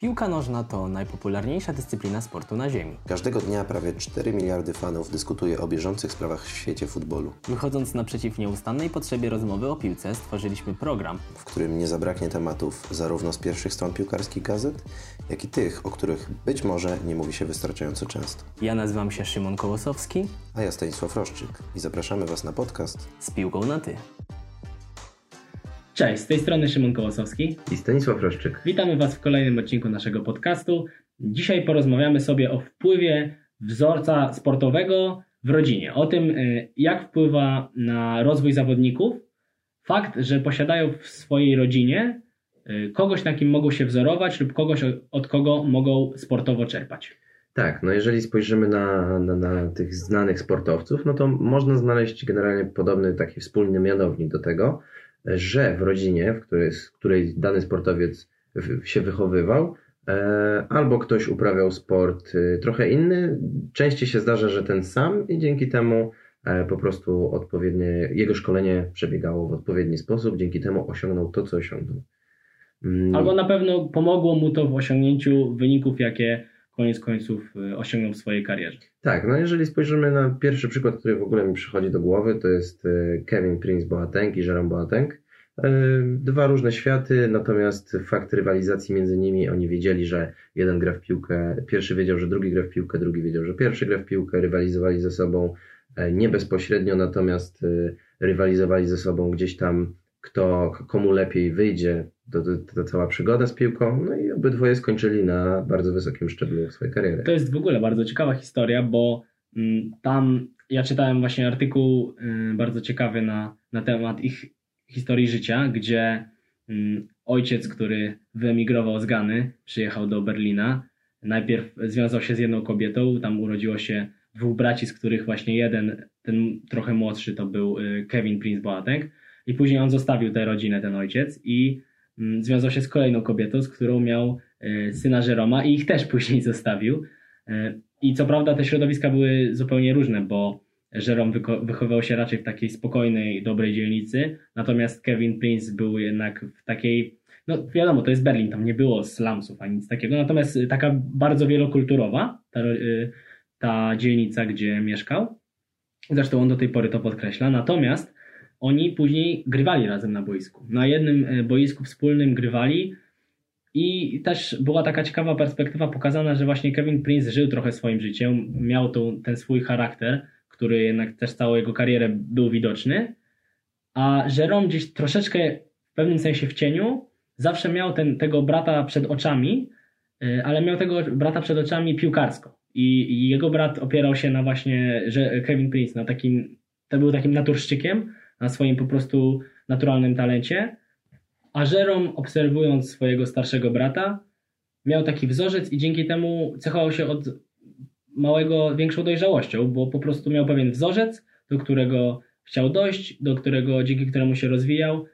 Piłka nożna to najpopularniejsza dyscyplina sportu na Ziemi. Każdego dnia prawie 4 miliardy fanów dyskutuje o bieżących sprawach w świecie futbolu, Wychodząc naprzeciw nieustannej potrzebie rozmowy o piłce, stworzyliśmy program, w którym nie zabraknie tematów zarówno z pierwszych stron piłkarskich gazet, jak i tych, o których być może nie mówi się wystarczająco często. Ja nazywam się Szymon Kołosowski A ja Stanisław Roszczyk i zapraszamy Was na podcast z piłką na ty. Cześć, z tej strony Szymon Kołosowski. i Stanisław Roszczyk. Witamy Was w kolejnym odcinku naszego podcastu. Dzisiaj porozmawiamy sobie o wpływie wzorca sportowego w rodzinie. O tym, y, jak wpływa na rozwój zawodników fakt, że posiadają w swojej rodzinie y, kogoś, na kim mogą się wzorować lub kogoś, od kogo mogą sportowo czerpać. Tak, no jeżeli spojrzymy na, na, na tych znanych sportowców, no to można znaleźć generalnie podobny taki wspólny mianownik do tego, że w rodzinie, w której, w której dany sportowiec się wychowywał, e, albo ktoś uprawiał sport e, trochę inny, częściej się zdarza, że ten sam i dzięki temu e, po prostu odpowiednie, jego szkolenie przebiegało w odpowiedni sposób, dzięki temu osiągnął to, co osiągnął. Mm, Albo na pewno pomogło mu to w osiągnięciu wyników, jakie koniec końców y, osiągnął w swojej karierze. Tak, no jeżeli spojrzymy na pierwszy przykład, który w ogóle mi przychodzi do głowy, to jest e, Kevin Prince Boateng i Jerome Boateng. E, Dwa różne światy, natomiast fakt rywalizacji między nimi, oni wiedzieli, że jeden gra w piłkę, pierwszy wiedział, że drugi gra w piłkę, drugi wiedział, że pierwszy gra w piłkę, rywalizowali ze sobą e, nie bezpośrednio, natomiast rywalizowali ze sobą gdzieś tam, kto, komu lepiej wyjdzie, to, cała przygoda z piłką, no i obydwoje skończyli na bardzo wysokim szczeblu swojej kariery. To jest w ogóle bardzo ciekawa historia, bo mm, tam ja czytałem właśnie artykuł y, bardzo ciekawy na, na temat ich historii życia, gdzie mm, ojciec, który wyemigrował z Gany, przyjechał do Berlina. Najpierw związał się z jedną kobietą, tam urodziło się dwóch braci, z których właśnie jeden, ten trochę młodszy, to był y, Kevin Prince Boateng. I później on zostawił tę rodzinę, ten ojciec, i mm, związał się z kolejną kobietą, z którą miał y, syna Jeroma i ich też później zostawił. Y, I co prawda te środowiska były zupełnie różne, bo wyko- wychowywał się raczej w takiej spokojnej, dobrej dzielnicy, natomiast Kevin Prince był jednak w takiej, no wiadomo, to jest Berlin, tam nie było slumsów ani nic takiego, natomiast taka bardzo wielokulturowa ta, y, ta dzielnica, gdzie mieszkał. Zresztą on do tej pory to podkreśla. Natomiast oni później grywali razem na boisku. Na jednym y, boisku wspólnym grywali i też była taka ciekawa perspektywa pokazana, że właśnie Kevin Prince żył trochę swoim życiem, miał tą, ten swój charakter, który jednak też całą jego karierę był widoczny, a Jerome gdzieś troszeczkę w pewnym sensie w cieniu zawsze miał ten, tego brata przed oczami, y, ale miał tego brata przed oczami piłkarsko. I, I jego brat opierał się na właśnie, że Kevin Prince, na takim, to był takim naturszczykiem, na swoim po prostu naturalnym talencie, a Jerome obserwując swojego starszego brata miał taki wzorzec i dzięki temu cechował się od małego większą dojrzałością, bo po prostu miał pewien wzorzec, do którego chciał dojść, do którego, dzięki któremu się rozwijał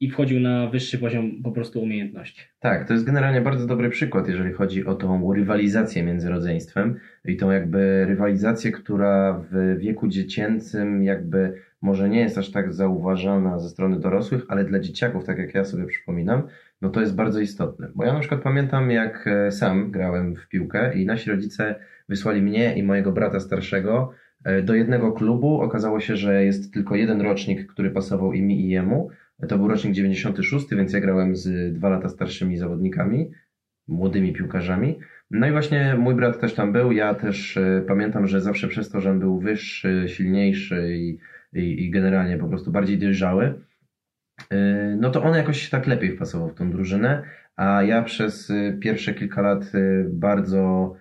i wchodził na wyższy poziom po prostu umiejętności. Tak, to jest generalnie bardzo dobry przykład, jeżeli chodzi o tą rywalizację między rodzeństwem i tą jakby rywalizację, która w wieku dziecięcym jakby może nie jest aż tak zauważana ze strony dorosłych, ale dla dzieciaków, tak jak ja sobie przypominam, no to jest bardzo istotne. Bo ja na przykład pamiętam, jak e, sam grałem w piłkę i nasi rodzice wysłali mnie i mojego brata starszego e, do jednego klubu. Okazało się, że jest tylko jeden rocznik, który pasował i mi i jemu. To był rocznik 96, więc ja grałem z dwa lata starszymi zawodnikami, młodymi piłkarzami. No i właśnie mój brat też tam był. Ja też e, pamiętam, że zawsze przez to, że on był wyższy, silniejszy i, i, i generalnie po prostu bardziej dojrzały, e, no to on jakoś tak lepiej wpasował w tą drużynę, a ja przez e, pierwsze kilka lat e, bardzo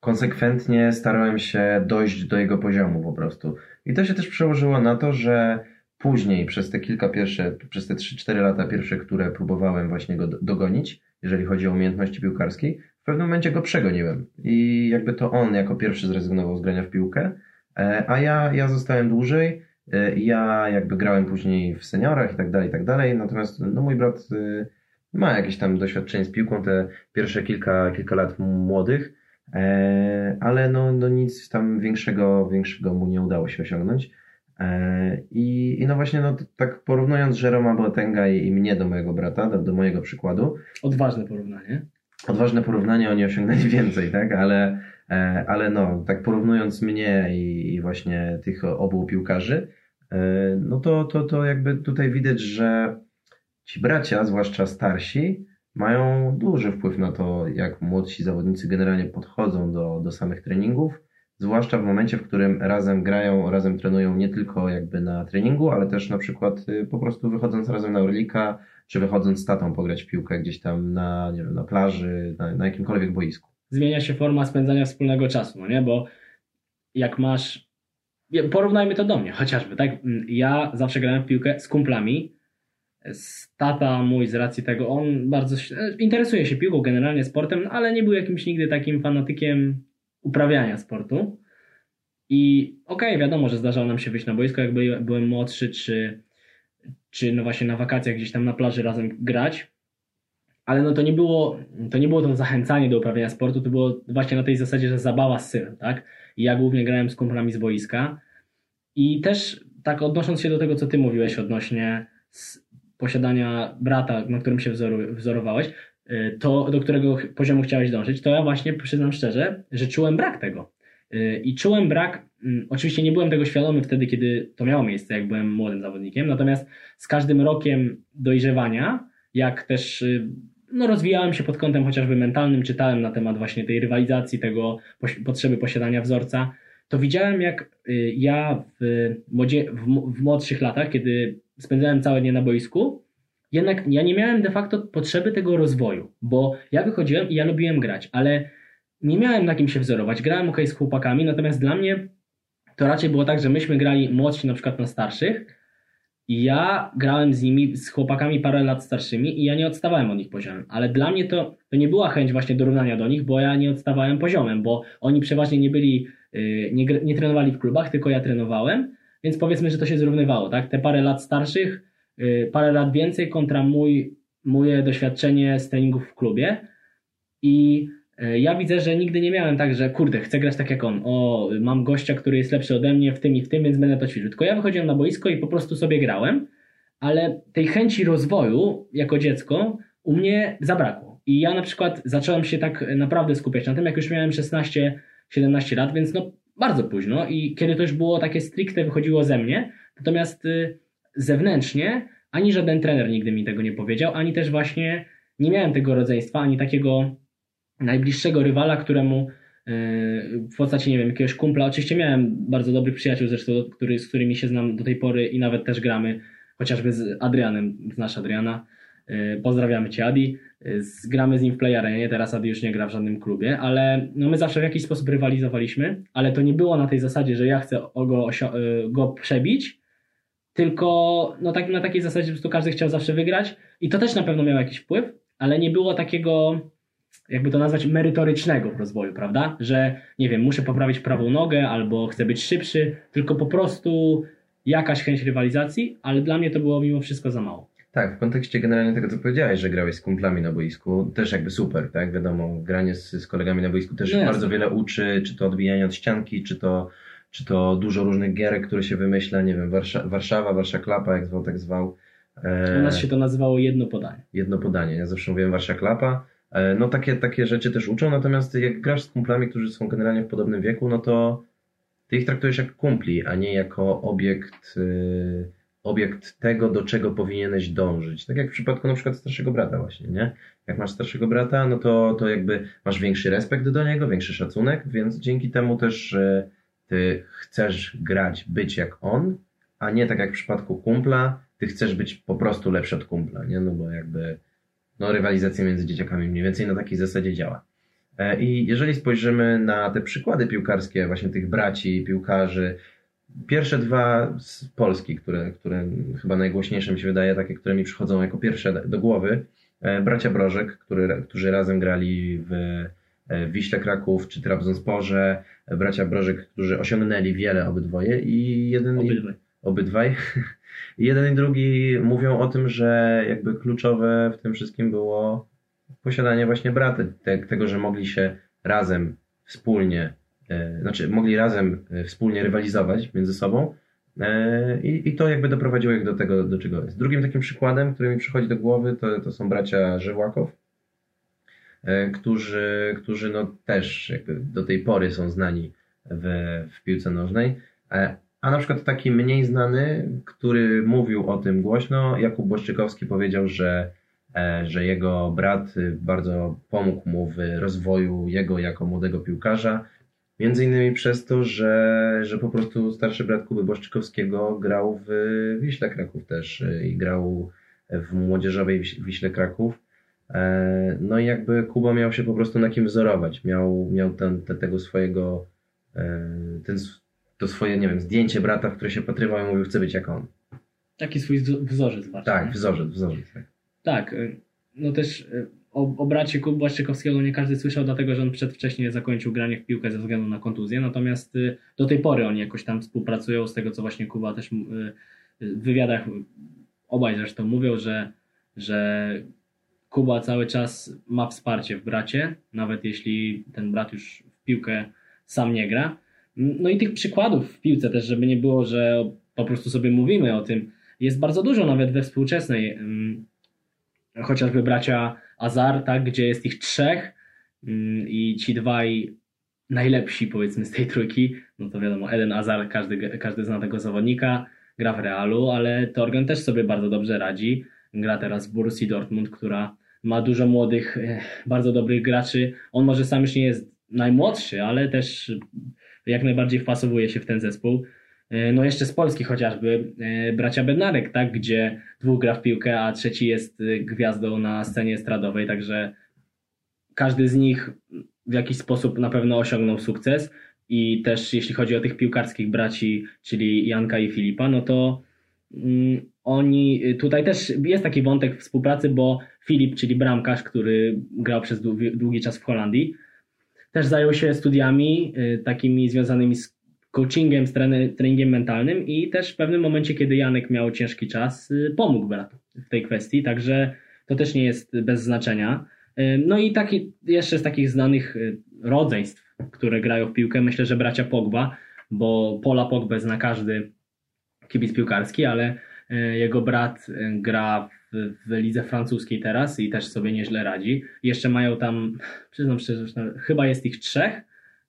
konsekwentnie starałem się dojść do jego poziomu po prostu. I to się też przełożyło na to, że później przez te kilka pierwsze, przez te 3-4 lata pierwsze, które próbowałem właśnie go do- dogonić, jeżeli chodzi o umiejętności piłkarskie, w pewnym momencie go przegoniłem. I jakby to on jako pierwszy zrezygnował z grania w piłkę, e, a ja, ja zostałem dłużej. E, Ja jakby grałem później w seniorach i tak dalej, i tak dalej. Natomiast no, mój brat e, ma jakieś tam doświadczenie z piłką, te pierwsze kilka, kilka lat młodych, e, ale no, no nic tam większego, większego mu nie udało się osiągnąć. E, I, I no właśnie, no tak porównując Jeroma Boatenga i mnie do mojego brata, do, do mojego przykładu, Odważne porównanie. Odważne porównanie, oni osiągnęli więcej, tak? Ale, e, ale no, tak porównując mnie i, właśnie tych obu piłkarzy, e, no to, to, to jakby tutaj widać, że ci bracia, zwłaszcza starsi, mają duży wpływ na to, jak młodsi zawodnicy generalnie podchodzą do, do samych treningów, zwłaszcza w momencie, w którym razem grają, razem trenują nie tylko jakby na treningu, ale też na przykład y, po prostu wychodząc razem na Orlika, czy wychodząc z tatą pograć w piłkę gdzieś tam na, nie wiem, na plaży, na, na jakimkolwiek boisku. Zmienia się forma spędzania wspólnego czasu, no nie? Bo jak masz. Porównajmy to do mnie chociażby, tak? Ja zawsze grałem w piłkę z kumplami. Tata mój z racji tego, on bardzo interesuje się piłką, generalnie sportem, ale nie był jakimś nigdy takim fanatykiem uprawiania sportu. I okej, okay, wiadomo, że zdarzało nam się wyjść na boisko, jak byłem młodszy, czy, czy no właśnie na wakacjach gdzieś tam na plaży razem grać. Ale no to nie było, to nie było to zachęcanie do uprawiania sportu, to było właśnie na tej zasadzie, że zabawa z synem, tak? I ja głównie grałem z kumplami z boiska. I też tak odnosząc się do tego, co ty mówiłeś odnośnie posiadania brata, na którym się wzorowałeś, y, to do którego poziomu chciałeś dążyć, to ja właśnie przyznam szczerze, że czułem brak tego. Y, I czułem brak, mm, oczywiście nie byłem tego świadomy wtedy, kiedy to miało miejsce, jak byłem młodym zawodnikiem, natomiast z każdym rokiem dojrzewania, jak też y, no, rozwijałem się pod kątem chociażby mentalnym, czytałem na temat właśnie tej rywalizacji, tego potrzeby posiadania wzorca, to widziałem jak ja w, młodzie, w, w młodszych latach, kiedy spędzałem całe dnie na boisku, jednak ja nie miałem de facto potrzeby tego rozwoju, bo ja wychodziłem i ja lubiłem grać, ale nie miałem na kim się wzorować. Grałem ok z chłopakami, natomiast dla mnie to raczej było tak, że myśmy grali młodsi na przykład na starszych i ja grałem z nimi, z chłopakami parę lat starszymi i ja nie odstawałem od nich poziomem, ale dla mnie to, to nie była chęć właśnie dorównania do nich, bo ja nie odstawałem poziomem, bo oni przeważnie nie byli, y, nie, nie trenowali w klubach, tylko ja trenowałem, więc powiedzmy, że to się zrównywało, tak? Te parę lat starszych, y, parę lat więcej kontra mój, moje doświadczenie z treningów w klubie. I ja widzę, że nigdy nie miałem tak, że kurde, chcę grać tak jak on. O, mam gościa, który jest lepszy ode mnie w tym i w tym, więc będę to ćwiczył. Tylko ja wychodziłem na boisko i po prostu sobie grałem, ale tej chęci rozwoju jako dziecko u mnie zabrakło. I ja na przykład zacząłem się tak naprawdę skupiać na tym, jak już miałem 16-17 lat, więc no bardzo późno i kiedy to już było takie stricte wychodziło ze mnie, natomiast y, zewnętrznie ani żaden trener nigdy mi tego nie powiedział, ani też właśnie nie miałem tego rodzeństwa, ani takiego najbliższego rywala, któremu y, w postaci, nie wiem, jakiegoś kumpla. Oczywiście miałem bardzo dobrych przyjaciół zresztą, który, z którymi się znam do tej pory i nawet też gramy, chociażby z Adrianem, znasz Adriana. Y, pozdrawiamy Cię Adi. Gramy z nim w playarenie, teraz Adi już nie gra w żadnym klubie, ale no my zawsze w jakiś sposób rywalizowaliśmy, ale to nie było na tej zasadzie, że ja chcę go, go przebić, tylko no tak, na takiej zasadzie, że każdy chciał zawsze wygrać i to też na pewno miało jakiś wpływ, ale nie było takiego, jakby to nazwać, merytorycznego rozwoju, prawda? Że nie wiem, muszę poprawić prawą nogę albo chcę być szybszy, tylko po prostu jakaś chęć rywalizacji, ale dla mnie to było mimo wszystko za mało. Tak, w kontekście generalnie tego, co powiedziałeś, że grałeś z kumplami na boisku, też jakby super, tak? Wiadomo, granie z, z kolegami na boisku też no bardzo wiele uczy, czy to odbijania od ścianki, czy to, czy to dużo różnych gierek, które się wymyśla, nie wiem, Warsza, Warszawa, Warszawa Klapa, jak zwał, tak zwał. E, U nas się to nazywało jedno podanie. Jedno podanie, ja zawsze mówiłem Warszawa Klapa. E, no takie, takie rzeczy też uczą, natomiast jak grasz z kumplami, którzy są generalnie w podobnym wieku, no to ty ich traktujesz jak kumpli, a nie jako obiekt... Yy, obiekt tego, do czego powinieneś dążyć. Tak jak w przypadku na przykład starszego brata właśnie, nie? Jak masz starszego brata, no to, to jakby masz większy respekt do niego, większy szacunek, więc dzięki temu też ty chcesz grać, być jak on, a nie tak jak w przypadku kumpla, ty chcesz być po prostu lepszy od kumpla, nie? No bo jakby no, rywalizacja między dzieciakami mniej więcej na takiej zasadzie działa. E, I jeżeli spojrzymy na te przykłady piłkarskie, właśnie tych braci, piłkarzy, Pierwsze dwa z Polski, które, które chyba najgłośniejsze mi się wydaje, takie, które mi przychodzą jako pierwsze do głowy. E, bracia Brożek, który, którzy razem grali w, e, w Wiśle Kraków czy Trabzonsporze. Bracia Brożek, którzy osiągnęli wiele obydwoje i jeden obydwaj. Obydwaj. Jeden i drugi mówią o tym, że jakby kluczowe w tym wszystkim było posiadanie właśnie braty, te, tego, że mogli się razem, wspólnie E, znaczy mogli razem e, wspólnie rywalizować między sobą e, i, i to jakby doprowadziło ich do tego, do czego jest. Drugim takim przykładem, który mi przychodzi do głowy, to, to są bracia Żywłakow, e, którzy, którzy no też jakby do tej pory są znani w, w piłce nożnej. A na przykład taki mniej znany, który mówił o tym głośno, Jakub Błaszczykowski powiedział, że, e, że jego brat bardzo pomógł mu w rozwoju jego jako młodego piłkarza. Między innymi przez to, że, że po prostu starszy brat Kuby Błaszczykowskiego grał w Wiśle Kraków też i grał w młodzieżowej Wiśle Kraków. E, no i jakby Kuba miał się po prostu na kim wzorować. Miał, miał ten, te, tego swojego, e, ten, to swoje, nie wiem, zdjęcie brata, w które się patrywał i mówił, chcę być jak on. Taki swój wzorzec bardziej. Tak, wzorzec, wzorzec. Tak, tak y, no też y, o, o bracie Kuby Błaszczykowskiego nie każdy słyszał, dlatego że on przedwcześnie zakończył granie w piłkę ze względu na kontuzję, natomiast y, do tej pory oni jakoś tam współpracują, z tego co właśnie Kuba też w wywiadach obaj zresztą mówią, że, że Kuba cały czas ma wsparcie w bracie, nawet jeśli ten brat już w piłkę sam nie gra. No i tych przykładów w piłce też, żeby nie było, że po prostu sobie mówimy o tym, jest bardzo dużo nawet we współczesnej. Mm, chociażby bracia Azar, tak, gdzie jest ich trzech mm, i ci dwaj najlepsi powiedzmy z tej trójki, no to wiadomo, Eden Azar, każdy, każdy zna tego zawodnika, gra w Realu, ale Torgen też sobie bardzo dobrze radzi. Gra teraz w Borussii Dortmund, która ma dużo młodych, e, bardzo dobrych graczy. On może sam już nie jest najmłodszy, ale też jak najbardziej wpasowuje się w ten zespół. E, no jeszcze z Polski chociażby e, bracia Bednarek, tak, gdzie dwóch gra w piłkę, a trzeci jest gwiazdą na scenie estradowej, także każdy z nich w jakiś sposób na pewno osiągnął sukces. I też jeśli chodzi o tych piłkarskich braci, czyli Janka i Filipa, no to mm, oni, tutaj też jest taki wątek współpracy, bo Filip, czyli bramkarz, który grał przez długi czas w Holandii, też zajął się studiami y, takimi związanymi z coachingiem, z treningiem mentalnym i też w pewnym momencie, kiedy Janek miał ciężki czas, y, pomógł bratu w tej kwestii, także to też nie jest bez znaczenia. Y, no i taki, jeszcze z takich znanych rodzeństw które grają w piłkę. Myślę, że bracia Pogba, bo Pola Pogba zna każdy kibic piłkarski, ale jego brat gra w, w lidze francuskiej teraz i też sobie nieźle radzi. Jeszcze mają tam, przyznam szczerze, chyba jest ich trzech.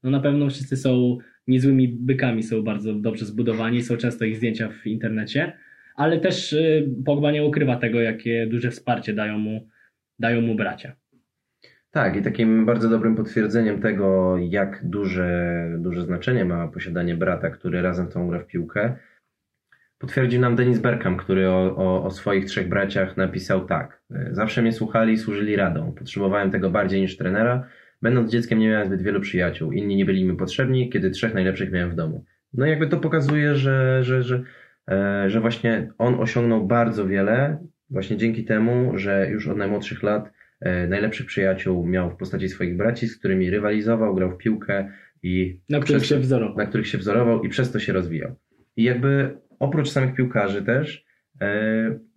No na pewno wszyscy są niezłymi bykami, są bardzo dobrze zbudowani, są często ich zdjęcia w internecie, ale też e, Pogba nie ukrywa tego, jakie duże wsparcie dają mu, dają mu bracia. Tak, i takim bardzo dobrym potwierdzeniem tego, jak duże, duże znaczenie ma posiadanie brata, który razem tą gra w piłkę, potwierdził nam Denis Bergkamp, który o, o, o, swoich trzech braciach napisał tak. Zawsze mnie słuchali i służyli radą. Potrzebowałem tego bardziej niż trenera. Będąc dzieckiem nie miałem zbyt wielu przyjaciół. Inni nie byli mi potrzebni, kiedy trzech najlepszych miałem w domu. No i jakby to pokazuje, że, że, że, e, że właśnie on osiągnął bardzo wiele właśnie dzięki temu, że już od najmłodszych lat E, najlepszych przyjaciół miał w postaci swoich braci, z którymi rywalizował, grał w piłkę i na których się wzorował. Na których się wzorował i przez to się rozwijał. I jakby oprócz samych piłkarzy też, e,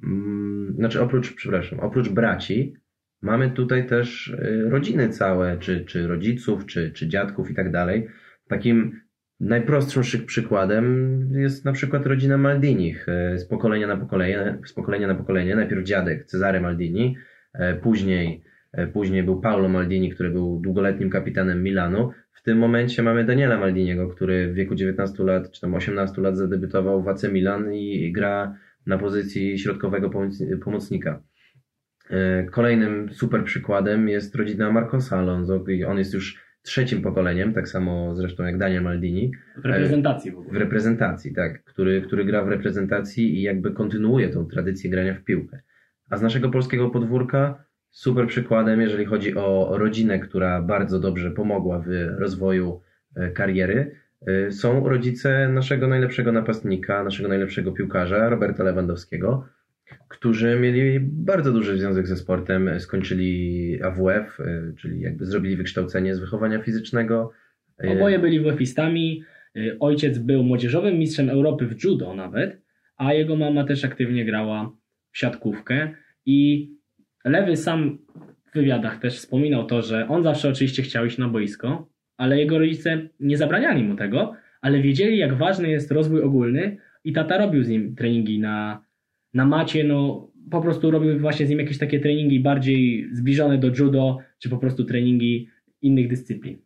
mm, znaczy oprócz, przepraszam, oprócz braci, mamy tutaj też e, rodziny całe, czy, czy rodziców, czy, czy dziadków i tak dalej. Takim najprostszym przykładem jest na przykład rodzina Maldinich z pokolenia na pokolenie, z pokolenia na pokolenie. Najpierw dziadek Cezary Maldini, E, później, e, później był Paolo Maldini, który był długoletnim kapitanem Milanu. W tym momencie mamy Daniela Maldiniego, który w wieku 19 lat czy tam 18 lat zadebiutował w AC Milan i gra na pozycji środkowego pomocnika. E, kolejnym super przykładem jest rodzina Marcosa Alonso. On jest już trzecim pokoleniem, tak samo zresztą jak Daniel Maldini. W reprezentacji w ogóle. W reprezentacji, tak. Który, który gra w reprezentacji i jakby kontynuuje tą tradycję grania w piłkę. A z naszego polskiego podwórka super przykładem, jeżeli chodzi o rodzinę, która bardzo dobrze pomogła w rozwoju e, kariery, e, są rodzice naszego najlepszego napastnika, naszego najlepszego piłkarza, Roberta Lewandowskiego, którzy mieli bardzo duży związek ze sportem, skończyli AWF, e, czyli jakby zrobili wykształcenie z wychowania fizycznego. Oboje byli WF-istami. Ojciec był młodzieżowym mistrzem Europy w judo nawet, a jego mama też aktywnie grała siatkówkę i Lewy sam w wywiadach też wspominał to, że on zawsze oczywiście chciał iść na boisko, ale jego rodzice nie zabraniali mu tego, ale wiedzieli jak ważny jest rozwój ogólny i tata robił z nim treningi na, na macie, no po prostu robił właśnie z nim jakieś takie treningi bardziej zbliżone do judo, czy po prostu treningi innych dyscyplin.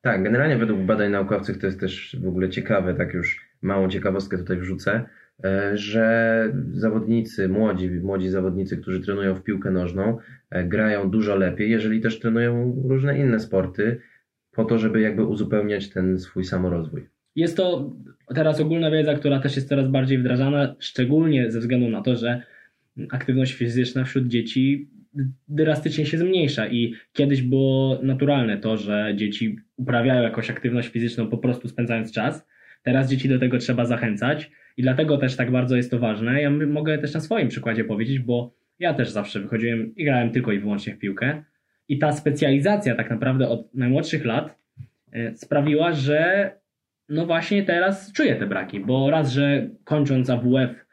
Tak, generalnie według badań naukowców to jest też w ogóle ciekawe, tak już małą ciekawostkę tutaj wrzucę, że zawodnicy, młodzi, młodzi zawodnicy, którzy trenują w piłkę nożną, e, grają dużo lepiej, jeżeli też trenują różne inne sporty, po to, żeby jakby uzupełniać ten swój samorozwój. Jest to teraz ogólna wiedza, która też jest coraz bardziej wdrażana, szczególnie ze względu na to, że aktywność fizyczna wśród dzieci drastycznie się zmniejsza i kiedyś było naturalne to, że dzieci uprawiają jakąś aktywność fizyczną po prostu spędzając czas. Teraz dzieci do tego trzeba zachęcać i dlatego też tak bardzo jest to ważne. Ja mogę też na swoim przykładzie powiedzieć, bo ja też zawsze wychodziłem i grałem tylko i wyłącznie w piłkę i ta specjalizacja tak naprawdę od najmłodszych lat e, sprawiła, że no właśnie teraz czuję te braki, bo raz, że kończąc AWF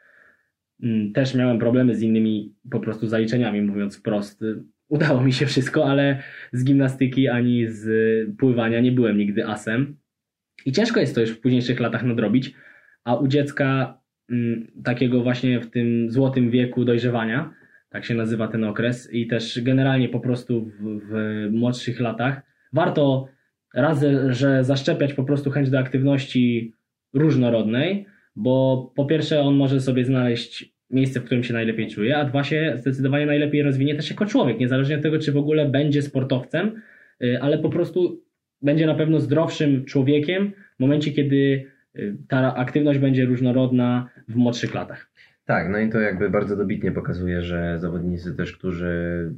też miałem problemy z innymi po prostu zaliczeniami, mówiąc wprost. Udało mi się wszystko, ale z gimnastyki ani z pływania nie byłem nigdy asem. I ciężko jest to już w późniejszych latach nadrobić, a u dziecka mm, takiego właśnie w tym złotym wieku dojrzewania, tak się nazywa ten okres, i też generalnie po prostu w, w młodszych latach, warto raz, że zaszczepiać po prostu chęć do aktywności różnorodnej, bo po pierwsze on może sobie znaleźć miejsce, w którym się najlepiej czuje, a dwa się zdecydowanie najlepiej rozwinie też jako człowiek, niezależnie od tego, czy w ogóle będzie sportowcem, y, ale po prostu będzie na pewno zdrowszym człowiekiem w momencie, kiedy y, ta aktywność będzie różnorodna w młodszych latach. Tak, no i to jakby bardzo dobitnie pokazuje, że zawodnicy też, którzy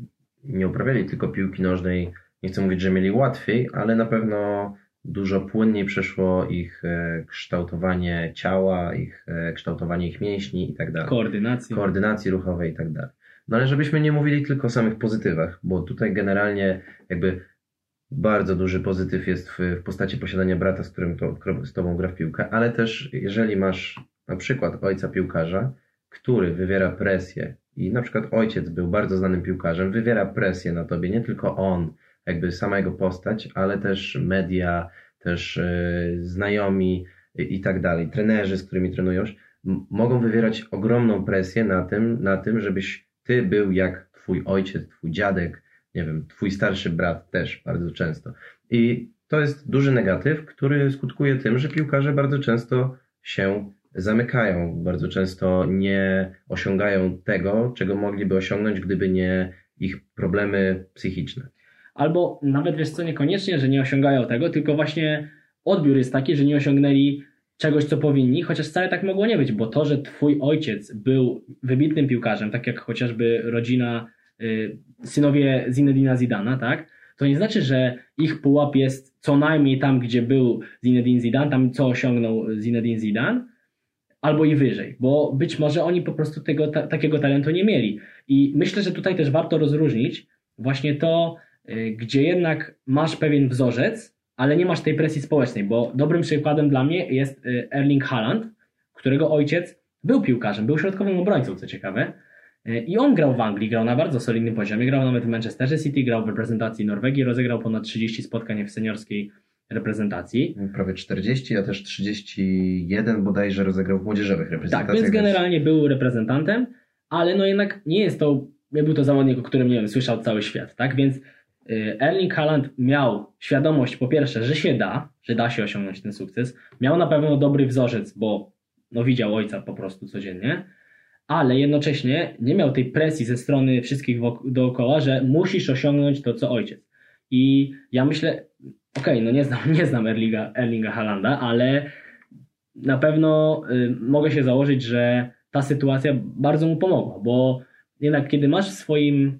nie uprawiali tylko piłki nożnej, nie chcę mówić, że mieli łatwiej, ale na pewno dużo płynniej przeszło ich e, kształtowanie ciała, ich e, kształtowanie ich mięśni i tak dalej. Koordynacji. Koordynacji ruchowej i tak dalej. No ale żebyśmy nie mówili tylko o samych pozytywach, bo tutaj generalnie jakby bardzo duży pozytyw jest w, w postaci posiadania brata, z którym to, z tobą gra w piłkę, ale też jeżeli masz na przykład ojca piłkarza, który wywiera presję i na przykład ojciec był bardzo znanym piłkarzem, wywiera presję na tobie, nie tylko on, jakby sama jego postać, ale też media, też yy, znajomi i tak dalej, trenerzy, z którymi trenujesz, mogą wywierać ogromną presję na tym, na tym, żebyś ty był jak twój ojciec, twój dziadek, nie wiem, twój starszy brat też bardzo często. I to jest duży negatyw, który skutkuje tym, że piłkarze bardzo często się zamykają, bardzo często nie osiągają tego, czego mogliby osiągnąć, gdyby nie ich problemy psychiczne albo nawet wiesz co, niekoniecznie, że nie osiągają tego, tylko właśnie odbiór jest taki, że nie osiągnęli czegoś, co powinni, chociaż wcale tak mogło nie być, bo to, że twój ojciec był wybitnym piłkarzem, tak jak chociażby rodzina, synowie Zinedina Zidana, tak, to nie znaczy, że ich pułap jest co najmniej tam, gdzie był Zinedine Zidane, tam co osiągnął Zinedine Zidane, albo i wyżej, bo być może oni po prostu tego, ta, takiego talentu nie mieli. I myślę, że tutaj też warto rozróżnić właśnie to, Y, gdzie jednak masz pewien wzorzec, ale nie masz tej presji społecznej, bo dobrym przykładem dla mnie jest y, Erling Haaland, którego ojciec był piłkarzem, był środkowym obrońcą, co ciekawe. Y, I on grał w Anglii, grał na bardzo solidnym poziomie, grał nawet w Manchesterze City, grał w reprezentacji Norwegii, rozegrał ponad 30 spotkań w seniorskiej reprezentacji. Prawie 40, a też 31 bodajże rozegrał w młodzieżowych reprezentacjach. Tak, więc generalnie był reprezentantem, ale no jednak nie jest to, nie był to zawodnik, o którym, nie wiem, słyszał cały świat, tak? Więc Y, Erling Haaland miał świadomość, po pierwsze, że się da, że da się osiągnąć ten sukces. Miał na pewno dobry wzorzec, bo no, widział ojca po prostu codziennie, ale jednocześnie nie miał tej presji ze strony wszystkich dookoła, że musisz osiągnąć to, co ojciec. I ja myślę, okej, okay, no nie znam, nie znam Erlinga, Erlinga Haalanda, ale na pewno y, mogę się założyć, że ta sytuacja bardzo mu pomogła, bo jednak kiedy masz w swoim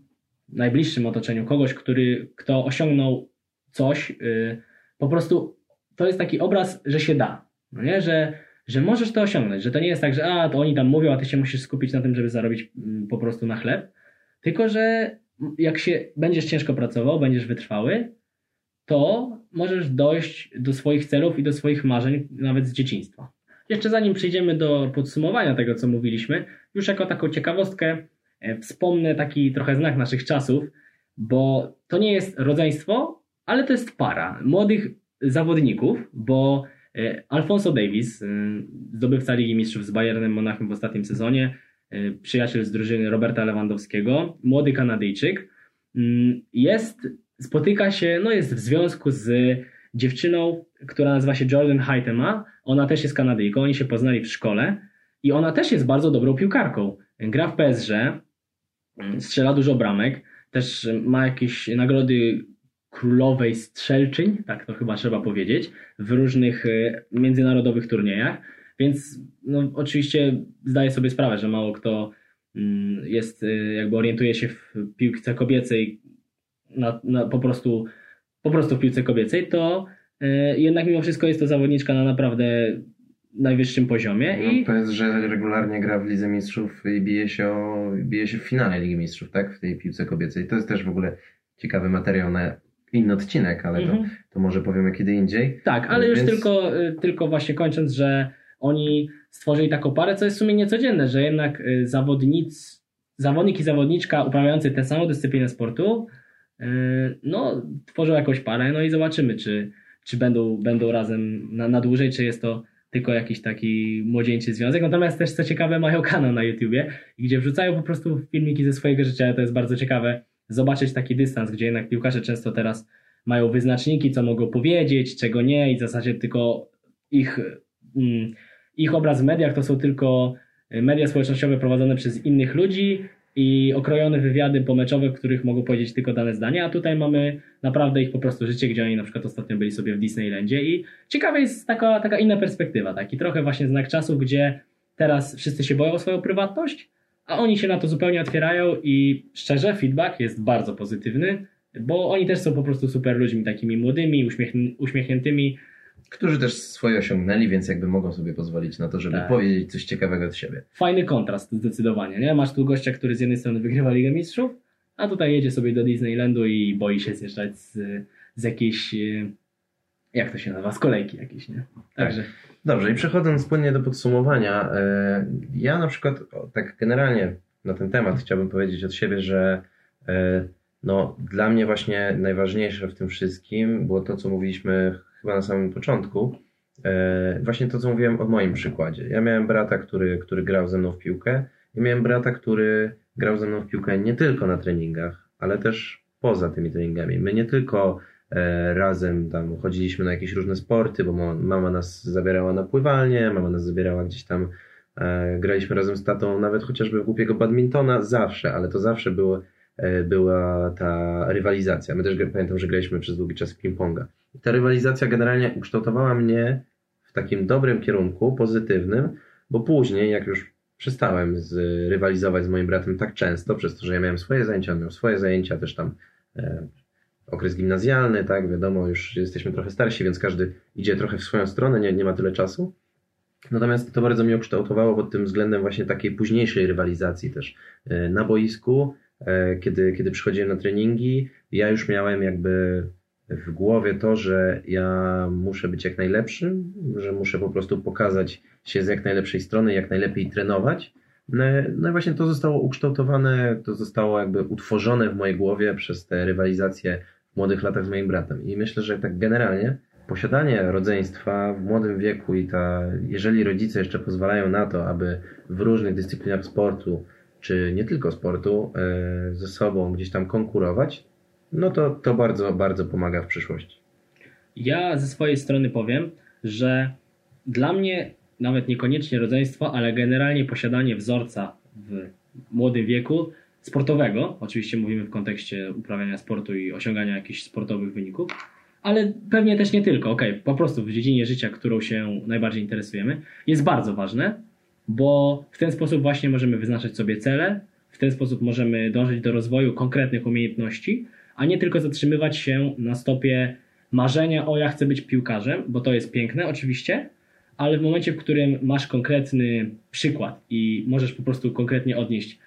najbliższym otoczeniu kogoś, który, kto osiągnął coś, yy, po prostu to jest taki obraz, że się da. No nie? Że, że możesz to osiągnąć, że to nie jest tak, że a, to oni tam mówią, a ty się musisz skupić na tym, żeby zarobić yy, po prostu na chleb. Tylko, że jak się będziesz ciężko pracował, będziesz wytrwały, to możesz dojść do swoich celów i do swoich marzeń nawet z dzieciństwa. Jeszcze zanim przejdziemy do podsumowania tego, co mówiliśmy, już jako taką ciekawostkę, E, wspomnę taki trochę znak naszych czasów, bo to nie jest rodzeństwo, ale to jest para młodych zawodników, bo Alfonso Davis, e, zdobywca Ligi Mistrzów z Bayernem Monachium w ostatnim sezonie, y, przyjaciel z drużyny Roberta Lewandowskiego, młody Kanadyjczyk, mm, jest, spotyka się, no jest w związku z dziewczyną, która nazywa się Jordan Haitema. Ona też jest Kanadyjką, oni się poznali w szkole i ona też jest bardzo dobrą piłkarką. Gra w PSG, mm, strzela dużo bramek, też ma jakieś nagrody królowej strzelczyń, tak to chyba trzeba powiedzieć, w różnych y, międzynarodowych turniejach. Więc no, oczywiście zdaję sobie sprawę, że mało kto mm, jest, y, jakby orientuje się w piłce kobiecej na, na, po, prostu, po prostu w piłce kobiecej, to y, jednak mimo wszystko jest to zawodniczka na naprawdę najwyższym poziomie. No, I to jest, że regularnie gra w Lidze Mistrzów i bije się, o, bije się w finale Ligi Mistrzów, tak? W tej piłce kobiecej. To jest też w ogóle ciekawy materiał na inny odcinek, ale to, Mhm. to może powiemy kiedy indziej. Tak, ale już tylko, y, tylko właśnie kończąc, że oni stworzyli taką parę, co jest w sumie niecodzienne, że jednak y, zawodnic, zawodnik i zawodniczka uprawiający tę samą dyscyplinę sportu, y, no, tworzą jakąś parę, no i zobaczymy, czy, czy będą, będą razem na, na dłużej, czy jest to tylko jakiś taki młodzieńczy związek. Natomiast też co ciekawe, mają kanał na YouTubie, gdzie wrzucają po prostu filmiki ze swojego życia. To jest bardzo ciekawe zobaczyć taki dystans, gdzie jednak piłkarze często teraz mają wyznaczniki, co mogą powiedzieć, czego nie i w zasadzie tylko ich, mm, ich obraz w mediach to są tylko media społecznościowe prowadzone przez innych ludzi i okrojone wywiady pomeczowe, w których mogą powiedzieć tylko dane zdania, a tutaj mamy naprawdę ich po prostu życie, gdzie oni na przykład ostatnio byli sobie w Disneylandzie i ciekawa jest taka, taka inna perspektywa, taki trochę właśnie znak czasu, gdzie teraz wszyscy się boją o swoją prywatność, a oni się na to zupełnie otwierają i szczerze feedback jest bardzo pozytywny, bo oni też są po prostu super ludźmi, takimi młodymi, uśmiechn- uśmiechniętymi. Którzy też swoje osiągnęli, więc jakby mogą sobie pozwolić na to, żeby Tak. powiedzieć coś ciekawego od siebie. Fajny kontrast zdecydowanie, nie? Masz tu gościa, który z jednej strony wygrywa Ligę Mistrzów, a tutaj jedzie sobie do Disneylandu i boi się zjeżdżać z, z jakiejś, e, jak to się nazywa, z kolejki jakiejś, nie? Także Dobrze, i przechodząc płynnie do podsumowania, e, ja na przykład tak generalnie na ten temat chciałbym powiedzieć od siebie, że e, no, dla mnie właśnie najważniejsze w tym wszystkim było to, co mówiliśmy chyba na samym początku. E, Właśnie to, co mówiłem o moim przykładzie. Ja miałem brata, który, który grał ze mną w piłkę i miałem brata, który grał ze mną w piłkę nie tylko na treningach, ale też poza tymi treningami. My nie tylko razem tam chodziliśmy na jakieś różne sporty, bo mama, nas zabierała na pływalnię, mama nas zabierała gdzieś tam, e, graliśmy razem z tatą nawet chociażby w głupiego badmintona, zawsze, ale to zawsze było, e, była ta rywalizacja. My też pamiętam, że graliśmy przez długi czas ping-ponga. Ta rywalizacja generalnie ukształtowała mnie w takim dobrym kierunku, pozytywnym, bo później, jak już przestałem z, rywalizować z moim bratem tak często, przez to, że ja miałem swoje zajęcia, on miał swoje zajęcia, też tam e, okres gimnazjalny, tak, wiadomo, już jesteśmy trochę starsi, więc każdy idzie trochę w swoją stronę, nie, nie ma tyle czasu. Natomiast to bardzo mnie ukształtowało pod tym względem właśnie takiej późniejszej rywalizacji też e, na boisku, e, kiedy, kiedy przychodziłem na treningi, ja już miałem jakby w głowie to, że ja muszę być jak najlepszym, że muszę po prostu pokazać się z jak najlepszej strony, jak najlepiej trenować. No, no i właśnie to zostało ukształtowane, to zostało jakby utworzone w mojej głowie przez te rywalizacje młodych latach z moim bratem. I myślę, że tak generalnie posiadanie rodzeństwa w młodym wieku i ta, jeżeli rodzice jeszcze pozwalają na to, aby w różnych dyscyplinach sportu, czy nie tylko sportu, e, ze sobą gdzieś tam konkurować, no to to bardzo, bardzo pomaga w przyszłości. Ja ze swojej strony powiem, że dla mnie nawet niekoniecznie rodzeństwo, ale generalnie posiadanie wzorca w młodym wieku sportowego, oczywiście mówimy w kontekście uprawiania sportu i osiągania jakichś sportowych wyników, ale pewnie też nie tylko, okej, po prostu w dziedzinie życia, którą się najbardziej interesujemy, jest bardzo ważne, bo w ten sposób właśnie możemy wyznaczać sobie cele, w ten sposób możemy dążyć do rozwoju konkretnych umiejętności, a nie tylko zatrzymywać się na stopie marzenia o ja chcę być piłkarzem, bo to jest piękne oczywiście, ale w momencie, w którym masz konkretny przykład i możesz po prostu konkretnie odnieść,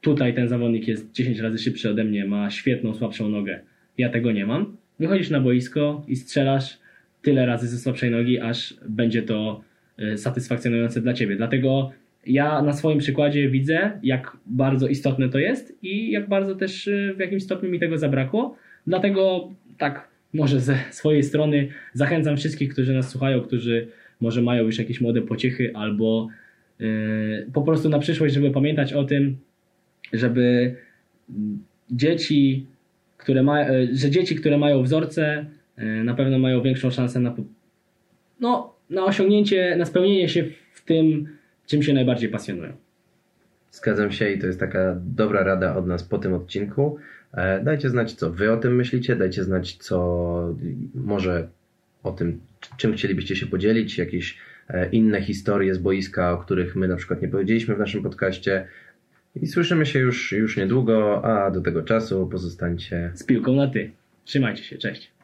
tutaj ten zawodnik jest 10 razy szybszy ode mnie, ma świetną, słabszą nogę, ja tego nie mam, wychodzisz na boisko i strzelasz tyle razy ze słabszej nogi, aż będzie to y, satysfakcjonujące dla ciebie. Dlatego ja na swoim przykładzie widzę, jak bardzo istotne to jest i jak bardzo też y, w jakimś stopniu mi tego zabrakło. Dlatego tak może ze swojej strony zachęcam wszystkich, którzy nas słuchają, którzy może mają już jakieś młode pociechy albo yy, po prostu na przyszłość, żeby pamiętać o tym, żeby dzieci, które ma, yy, że dzieci, które mają wzorce, yy, na pewno mają większą szansę na, no, na osiągnięcie, na spełnienie się w tym, czym się najbardziej pasjonują. Zgadzam się i to jest taka dobra rada od nas po tym odcinku. E, Dajcie znać, co wy o tym myślicie, dajcie znać, co może o tym, czym chcielibyście się podzielić, jakieś e, inne historie z boiska, o których my na przykład nie powiedzieliśmy w naszym podcaście. I słyszymy się już, już niedługo, a do tego czasu pozostańcie Z piłką na ty. Trzymajcie się, cześć.